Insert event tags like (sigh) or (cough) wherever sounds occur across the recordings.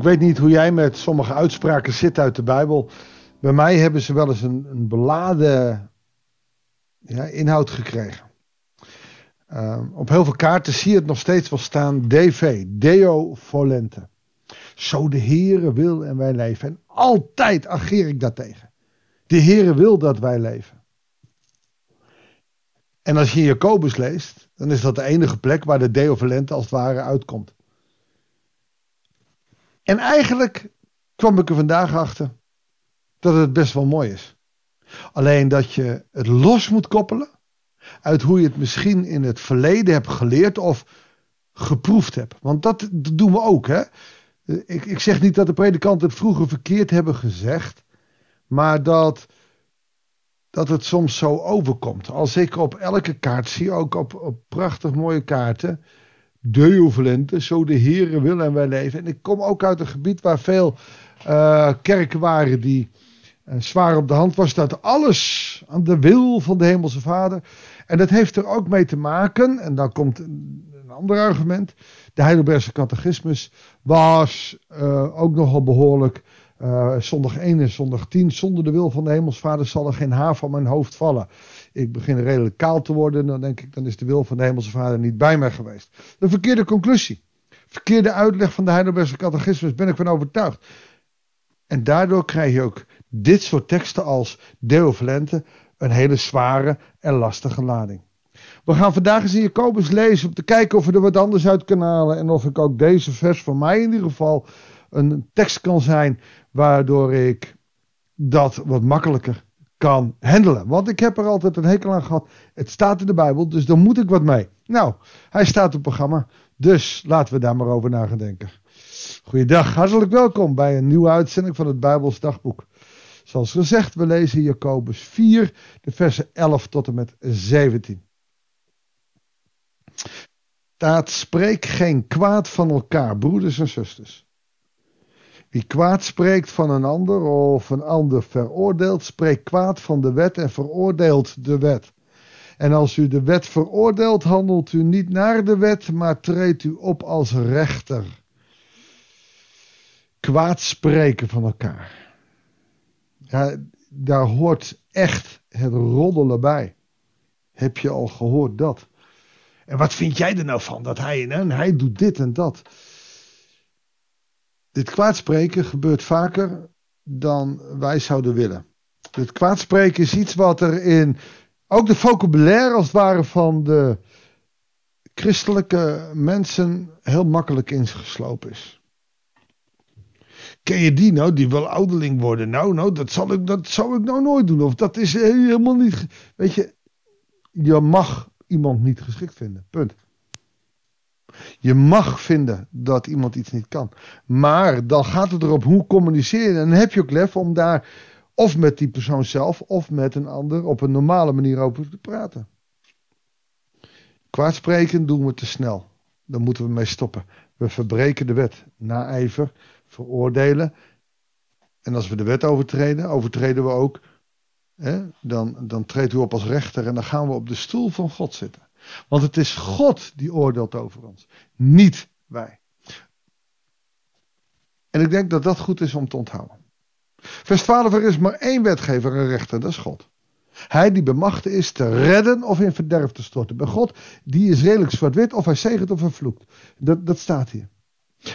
Ik weet niet hoe jij met sommige uitspraken zit uit de Bijbel. Bij mij hebben ze wel eens een, een beladen ja, inhoud gekregen. Uh, op heel veel kaarten zie je het nog steeds wel staan. DV, Deo Volente. Zo de Heere wil en wij leven. En altijd ageer ik daartegen. De Heere wil dat wij leven. En als je Jacobus leest, dan is dat de enige plek waar de Deo Volente als het ware uitkomt. En eigenlijk kwam ik er vandaag achter dat het best wel mooi is. Alleen dat je het los moet koppelen uit hoe je het misschien in het verleden hebt geleerd of geproefd hebt. Want dat, doen we ook. Hè? Ik, ik zeg niet dat de predikanten het vroeger verkeerd hebben gezegd, maar dat, dat het soms zo overkomt. Als ik op elke kaart zie, ook op, op prachtig mooie kaarten, Deo Valente, zo de Heere wil en wij leven. En ik kom ook uit een gebied waar veel uh, kerken waren die uh, zwaar op de hand was. Dat alles aan de wil van de Hemelse Vader. En dat heeft er ook mee te maken, en dan komt een, ander argument. De Heidelbergse catechismus was uh, ook nogal behoorlijk. Zondag 1 en zondag 10. Zonder de wil van de Hemelse Vader zal er geen haar van mijn hoofd vallen ik begin redelijk kaal te worden, dan denk ik, dan is de wil van de Hemelse Vader niet bij mij geweest. De verkeerde conclusie. Verkeerde uitleg van de Heidelbergse catechismus ben ik van overtuigd. En daardoor krijg je ook dit soort teksten als Deo Valente een hele zware en lastige lading. We gaan vandaag eens in Jacobus lezen om te kijken of we er wat anders uit kunnen halen. En of ik ook deze vers voor mij in ieder geval een tekst kan zijn waardoor ik dat wat makkelijker kan handelen. Want ik heb er altijd een hekel aan gehad. Het staat in de Bijbel, dus dan moet ik wat mee. Nou, hij staat op het programma. Dus laten we daar maar over na gaan denken. Goeiedag, hartelijk welkom bij een nieuwe uitzending van het Bijbels Dagboek. Zoals gezegd, we lezen Jacobus 4, de versen 11 tot en met 17. Staat, spreek geen kwaad van elkaar, broeders en zusters. Wie kwaad spreekt van een ander of een ander veroordeelt, spreekt kwaad van de wet en veroordeelt de wet. En als u de wet veroordeelt, handelt u niet naar de wet, maar treedt u op als rechter. Kwaad spreken van elkaar. Ja, daar hoort echt het roddelen bij. Heb je al gehoord dat? En wat vind jij er nou van dat hij en hij doet dit en dat? Dit kwaadspreken gebeurt vaker dan wij zouden willen. Dit kwaadspreken is iets wat er in ook de vocabulaire als het ware van de christelijke mensen heel makkelijk ingeslopen is. Ken je die nou, die wil ouderling worden? Nou, nou, dat, zal ik, dat zou ik nou nooit doen. Of dat is helemaal niet. Weet je, je mag iemand niet geschikt vinden. Punt. Je mag vinden dat iemand iets niet kan. Maar dan gaat het erop hoe communiceren. En dan heb je ook lef om daar of met die persoon zelf of met een ander op een normale manier over te praten. Kwaadspreken doen we te snel. Daar moeten we mee stoppen. We verbreken de wet. Naijver, veroordelen. En als we de wet overtreden, overtreden we ook. Hè, dan, dan treedt u op als rechter en dan gaan we op de stoel van God zitten. Want het is God die oordeelt over ons, niet wij. En ik denk dat dat goed is om te onthouden. Vers 12, er is maar één wetgever en rechter, dat is God. Hij die bemachtigd is te redden of in verderf te storten. Bij God, die is redelijk zwart-wit, of hij zegent of vervloekt. Dat, dat staat hier.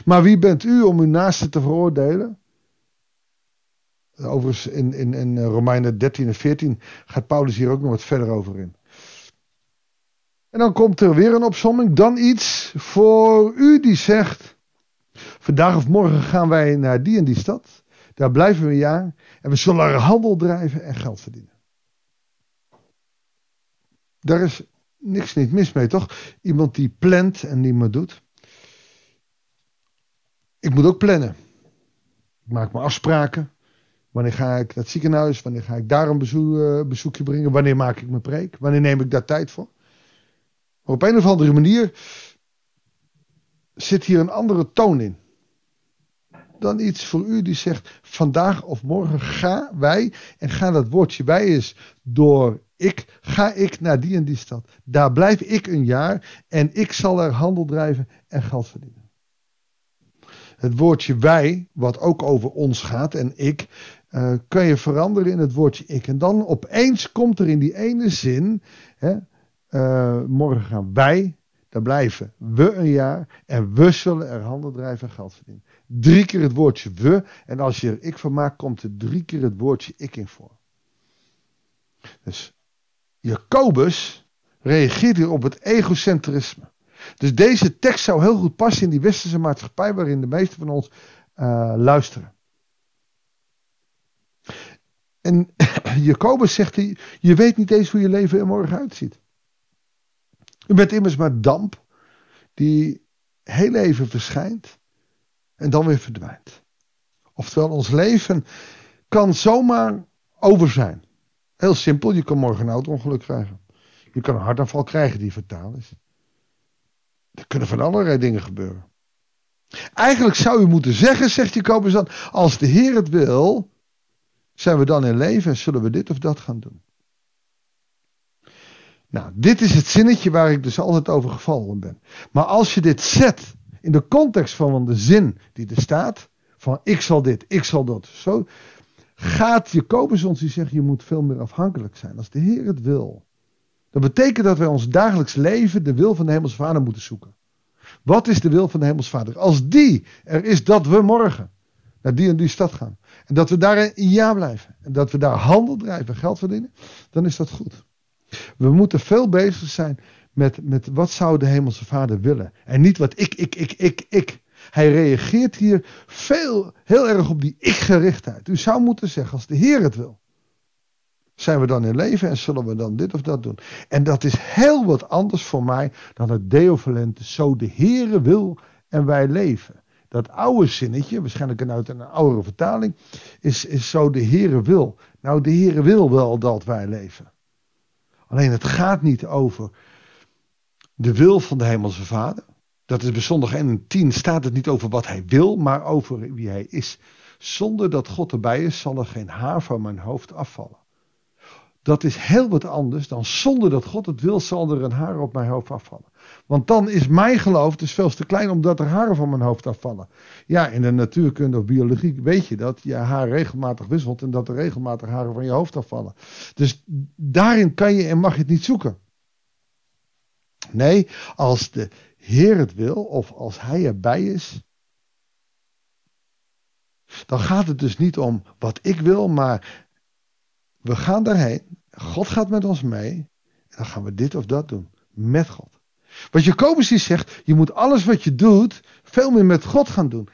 Maar wie bent u om uw naaste te veroordelen? Overigens in, in, in Romeinen 13 en 14 gaat Paulus hier ook nog wat verder over in. En dan komt er weer een opsomming. Dan iets voor u die zegt. Vandaag of morgen gaan wij naar die en die stad. Daar blijven we een jaar. En we zullen er handel drijven en geld verdienen. Daar is niks niet mis mee, toch? Iemand die plant en die me doet. Ik moet ook plannen. Ik maak me afspraken. Wanneer ga ik naar het ziekenhuis? Wanneer ga ik daar een uh, bezoekje brengen? Wanneer maak ik mijn preek? Wanneer neem ik daar tijd voor? Op een of andere manier zit hier een andere toon in. Dan iets voor u die zegt: vandaag of morgen ga wij, en ga dat woordje wij is door ik, ga ik naar die en die stad. Daar blijf ik een jaar en ik zal er handel drijven en geld verdienen. het woordje wij, wat ook over ons gaat en ik, uh, kan je veranderen in het woordje ik. En dan opeens komt er in die ene zin, hè, uh, morgen gaan wij, daar blijven we een jaar en we zullen er handel drijven en geld verdienen. Drie keer het woordje we en als je er ik van maakt, komt er drie keer het woordje ik in voor. Dus Jacobus reageert hier op het egocentrisme. Dus deze tekst zou heel goed passen in die westerse maatschappij waarin de meesten van ons uh, luisteren. En (coughs) Jacobus zegt, je weet niet eens hoe je leven er morgen uitziet. U bent immers maar damp die heel even verschijnt en dan weer verdwijnt. Oftewel, ons leven kan zomaar over zijn. Heel simpel, je kan morgen een auto-ongeluk krijgen. Je kan een hartaanval krijgen die fataal is. Er kunnen van allerlei dingen gebeuren. Eigenlijk zou u moeten zeggen, zegt Jacobus dan, als de Heer het wil, zijn we dan in leven en zullen we dit of dat gaan doen. Nou, dit is het zinnetje waar ik dus altijd over gevallen ben. Maar als je dit zet in de context van de zin die er staat, van ik zal dit, ik zal dat, zo, gaat Jacobus ons die zegt, je moet veel meer afhankelijk zijn. Als de Heer het wil, dat betekent dat wij ons dagelijks leven de wil van de Hemelse Vader moeten zoeken. Wat is de wil van de Hemelse Vader? Als die er is dat we morgen naar die en die stad gaan. En dat we daar een ja blijven. En dat we daar handel drijven, geld verdienen. Dan is dat goed. We moeten veel bezig zijn met, met wat zou de Hemelse Vader willen. En niet wat ik, ik, ik, ik, ik. Hij reageert hier veel, heel erg op die ik-gerichtheid. U zou moeten zeggen, als de Heer het wil. Zijn we dan in leven en zullen we dan dit of dat doen? En dat is heel wat anders voor mij dan het deovalente. Zo de Heere wil en wij leven. Dat oude zinnetje, waarschijnlijk uit een oudere vertaling, is, is zo de Heere wil. Nou, de Heere wil wel dat wij leven. Alleen het gaat niet over de wil van de Hemelse Vader. Dat is bij zondag 1 en 10 staat het niet over wat hij wil, maar over wie hij is. Zonder dat God erbij is, zal er geen haar van mijn hoofd afvallen. Dat is heel wat anders dan zonder dat God het wil, zal er een haar op mijn hoofd afvallen. Want dan is mijn geloof dus veel te klein omdat er haren van mijn hoofd afvallen. Ja, in de natuurkunde of biologie weet je dat je haar regelmatig wisselt en dat er regelmatig haren van je hoofd afvallen. Dus daarin kan je en mag je het niet zoeken. Nee, als de Heer het wil of als Hij erbij is, dan gaat het dus niet om wat ik wil, maar we gaan daarheen. God gaat met ons mee. En dan gaan we dit of dat doen. Met God. Wat Jacobus hier zegt, je moet alles wat je doet, veel meer met God gaan doen.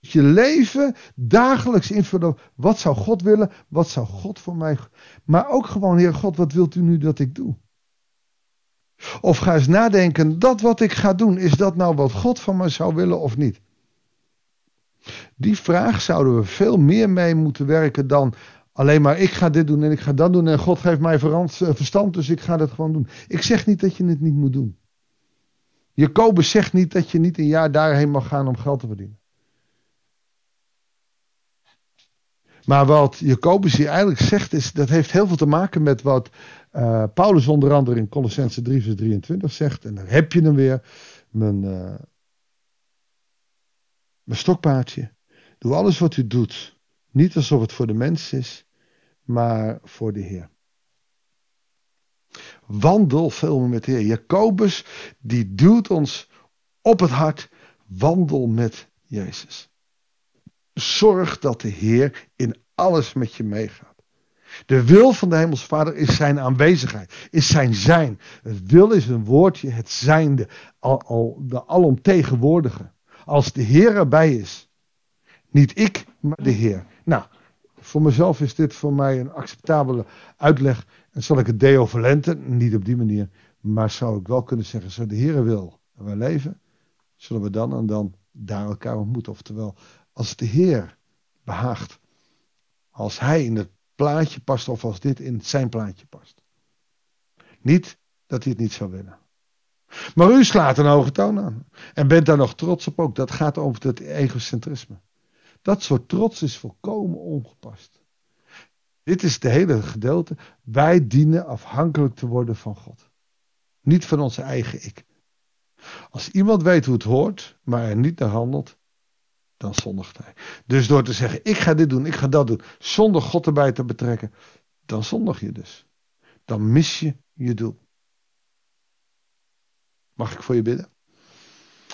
Je leven dagelijks invullen. Wat zou God willen? Wat zou God voor mij? Maar ook gewoon, Heer God, wat wilt u nu dat ik doe? Of ga eens nadenken, dat wat ik ga doen, is dat nou wat God van me zou willen of niet? Die vraag zouden we veel meer mee moeten werken dan alleen maar ik ga dit doen en ik ga dat doen en God geeft mij eh, verstand, dus ik ga dat gewoon doen. Ik zeg niet dat je het niet moet doen. Jacobus zegt niet dat je niet een jaar daarheen mag gaan om geld te verdienen. Maar wat Jacobus hier eigenlijk zegt, is, dat heeft heel veel te maken met wat uh, Paulus onder andere in Colossense 3 vers 23 zegt. En daar heb je hem weer. Mijn, uh, mijn stokpaardje. Doe alles wat u doet. Niet alsof het voor de mens is, maar voor de Heer. Wandel veel met de Heer. Jacobus, die duwt ons op het hart. Wandel met Jezus. Zorg dat de Heer in alles met je meegaat. De wil van de Hemelse Vader is zijn aanwezigheid, is zijn zijn. Het wil is een woordje, het zijnde, al, al, de alomtegenwoordige. Als de Heer erbij is, niet ik, maar de Heer. Nou, voor mezelf is dit voor mij een acceptabele uitleg. En zal ik het deo verlenten, niet op die manier, maar zou ik wel kunnen zeggen, zo de Heer wil en wij leven, zullen we dan en dan daar elkaar ontmoeten. Oftewel, als de Heer behaagt, als Hij in het plaatje past of als dit in zijn plaatje past. Niet dat hij het niet zou willen. Maar u slaat een hoge toon aan. En bent daar nog trots op ook. Dat gaat over het egocentrisme. Dat soort trots is volkomen ongepast. Dit is de hele gedeelte. Wij dienen afhankelijk te worden van God. Niet van onze eigen ik. Als iemand weet hoe het hoort, maar er niet naar handelt, dan zondigt hij. Dus door te zeggen, ik ga dit doen, ik ga dat doen, zonder God erbij te betrekken, dan zondig je dus. Dan mis je je doel. Mag ik voor je bidden?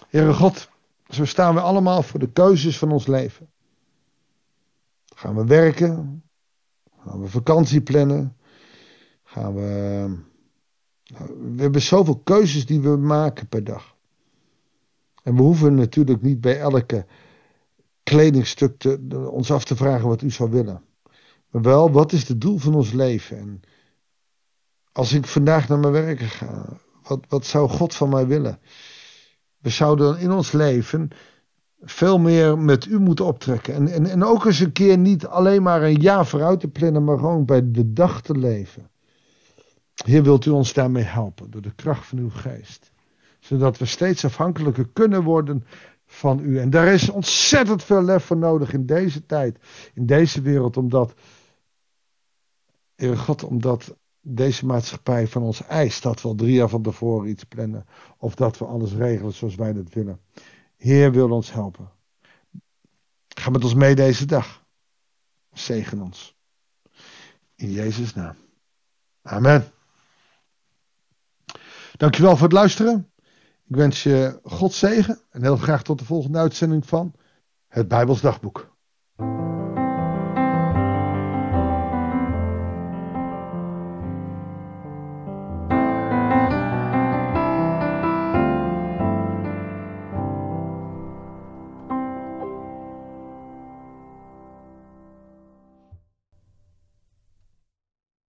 Heere God, zo staan we allemaal voor de keuzes van ons leven. Gaan we werken? Gaan we vakantie plannen? Gaan we. We hebben zoveel keuzes die we maken per dag. En we hoeven natuurlijk niet bij elke kledingstuk te, ons af te vragen wat u zou willen. Maar wel, wat is het doel van ons leven? En als ik vandaag naar mijn werk ga, wat, wat zou God van mij willen? We zouden in ons leven veel meer met u moeten optrekken. En, en, en ook eens een keer niet alleen maar een jaar vooruit te plannen, maar gewoon bij de dag te leven. Heer, wilt u ons daarmee helpen door de kracht van uw geest. Zodat we steeds afhankelijker kunnen worden van u. En daar is ontzettend veel lef voor nodig in deze tijd, in deze wereld, omdat, Heer God, omdat deze maatschappij van ons eist dat we al drie jaar van tevoren iets plannen. Of dat we alles regelen zoals wij dat willen. Heer wil ons helpen. Ga met ons mee deze dag. Zegen ons. In Jezus' naam. Amen. Dankjewel voor het luisteren. Ik wens je God zegen en heel graag tot de volgende uitzending van het Bijbels Dagboek.